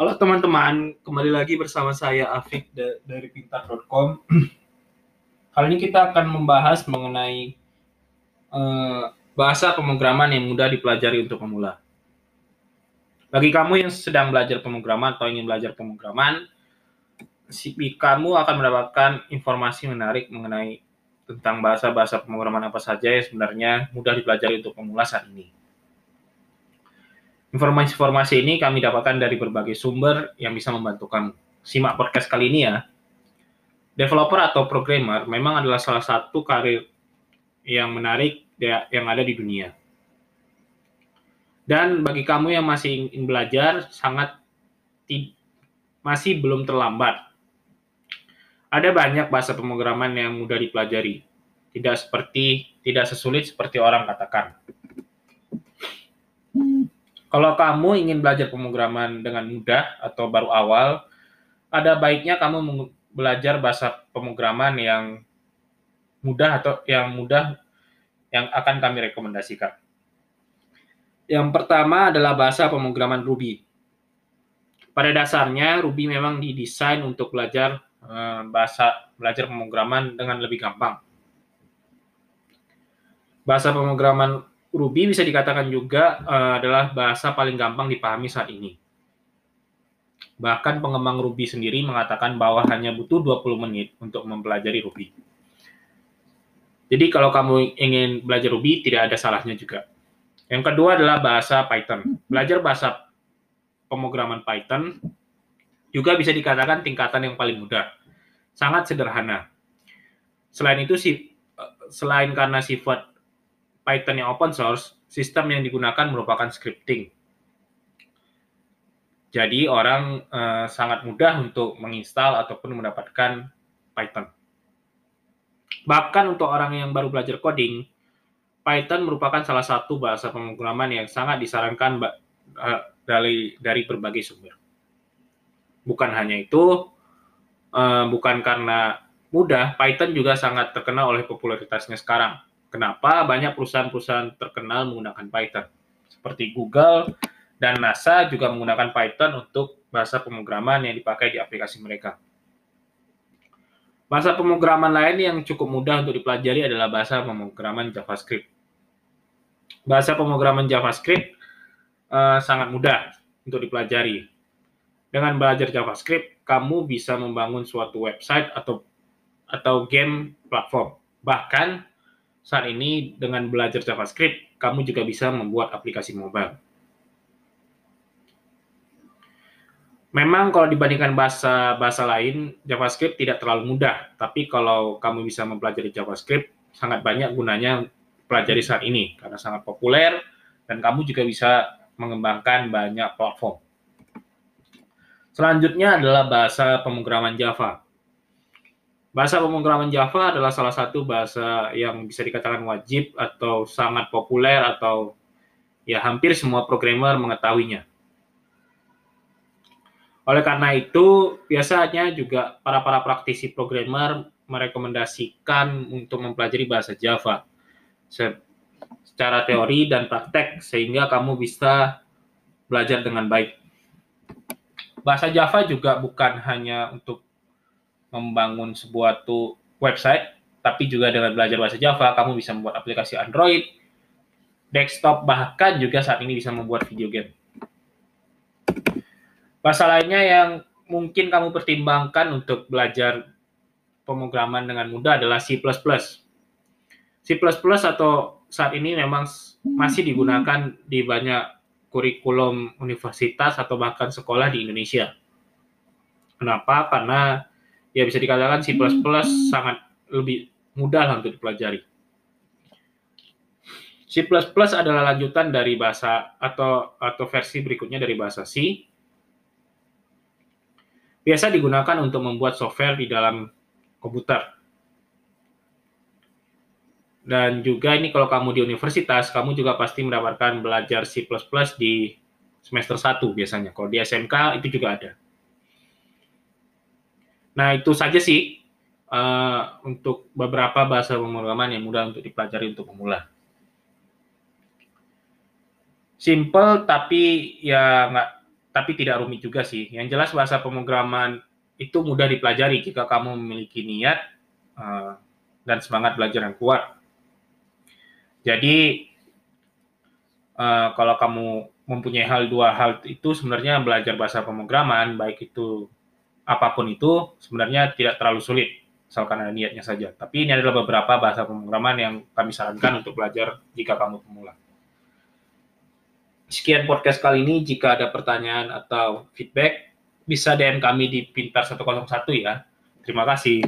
Halo teman-teman, kembali lagi bersama saya Afik da- dari pintar.com. Kali ini kita akan membahas mengenai eh, bahasa pemrograman yang mudah dipelajari untuk pemula. Bagi kamu yang sedang belajar pemrograman atau ingin belajar pemrograman, si- kamu akan mendapatkan informasi menarik mengenai tentang bahasa-bahasa pemrograman apa saja yang sebenarnya mudah dipelajari untuk pemula saat ini. Informasi-informasi ini kami dapatkan dari berbagai sumber yang bisa membantu kamu. Simak podcast kali ini ya. Developer atau programmer memang adalah salah satu karir yang menarik ya- yang ada di dunia. Dan bagi kamu yang masih ingin belajar, sangat masih belum terlambat. Ada banyak bahasa pemrograman yang mudah dipelajari. Tidak seperti tidak sesulit seperti orang katakan. Kalau kamu ingin belajar pemrograman dengan mudah atau baru awal, ada baiknya kamu belajar bahasa pemrograman yang mudah atau yang mudah yang akan kami rekomendasikan. Yang pertama adalah bahasa pemrograman Ruby. Pada dasarnya Ruby memang didesain untuk belajar eh, bahasa belajar pemrograman dengan lebih gampang. Bahasa pemrograman Ruby bisa dikatakan juga eh, adalah bahasa paling gampang dipahami saat ini. Bahkan pengembang Ruby sendiri mengatakan bahwa hanya butuh 20 menit untuk mempelajari Ruby. Jadi kalau kamu ingin belajar Ruby, tidak ada salahnya juga. Yang kedua adalah bahasa Python. Belajar bahasa pemrograman Python juga bisa dikatakan tingkatan yang paling mudah. Sangat sederhana. Selain itu, eh, selain karena sifat Python yang open source, sistem yang digunakan merupakan scripting. Jadi orang eh, sangat mudah untuk menginstal ataupun mendapatkan Python. Bahkan untuk orang yang baru belajar coding, Python merupakan salah satu bahasa pemrograman yang sangat disarankan eh, dari dari berbagai sumber. Bukan hanya itu, eh, bukan karena mudah, Python juga sangat terkenal oleh popularitasnya sekarang. Kenapa banyak perusahaan-perusahaan terkenal menggunakan Python? Seperti Google dan NASA juga menggunakan Python untuk bahasa pemrograman yang dipakai di aplikasi mereka. Bahasa pemrograman lain yang cukup mudah untuk dipelajari adalah bahasa pemrograman JavaScript. Bahasa pemrograman JavaScript eh, sangat mudah untuk dipelajari. Dengan belajar JavaScript, kamu bisa membangun suatu website atau atau game platform. Bahkan saat ini dengan belajar JavaScript, kamu juga bisa membuat aplikasi mobile. Memang kalau dibandingkan bahasa bahasa lain, JavaScript tidak terlalu mudah. Tapi kalau kamu bisa mempelajari JavaScript, sangat banyak gunanya pelajari saat ini karena sangat populer dan kamu juga bisa mengembangkan banyak platform. Selanjutnya adalah bahasa pemrograman Java. Bahasa pemrograman Java adalah salah satu bahasa yang bisa dikatakan wajib atau sangat populer atau ya hampir semua programmer mengetahuinya. Oleh karena itu, biasanya juga para-para praktisi programmer merekomendasikan untuk mempelajari bahasa Java se- secara teori dan praktek sehingga kamu bisa belajar dengan baik. Bahasa Java juga bukan hanya untuk membangun sebuah tuh website, tapi juga dengan belajar bahasa Java, kamu bisa membuat aplikasi Android, desktop, bahkan juga saat ini bisa membuat video game. Bahasa lainnya yang mungkin kamu pertimbangkan untuk belajar pemrograman dengan mudah adalah C++. C++ atau saat ini memang masih digunakan di banyak kurikulum universitas atau bahkan sekolah di Indonesia. Kenapa? Karena ya bisa dikatakan C++ sangat lebih mudah lah untuk dipelajari. C++ adalah lanjutan dari bahasa atau atau versi berikutnya dari bahasa C. Biasa digunakan untuk membuat software di dalam komputer. Dan juga ini kalau kamu di universitas, kamu juga pasti mendapatkan belajar C++ di semester 1 biasanya. Kalau di SMK itu juga ada. Nah, itu saja sih uh, untuk beberapa bahasa pemrograman yang mudah untuk dipelajari untuk pemula. Simple tapi ya nggak tapi tidak rumit juga sih. Yang jelas bahasa pemrograman itu mudah dipelajari jika kamu memiliki niat uh, dan semangat belajar yang kuat. Jadi uh, kalau kamu mempunyai hal dua hal itu sebenarnya belajar bahasa pemrograman baik itu apa pun itu sebenarnya tidak terlalu sulit asalkan ada niatnya saja. Tapi ini adalah beberapa bahasa pemrograman yang kami sarankan untuk belajar jika kamu pemula. Sekian podcast kali ini. Jika ada pertanyaan atau feedback, bisa DM kami di Pintar 101 ya. Terima kasih.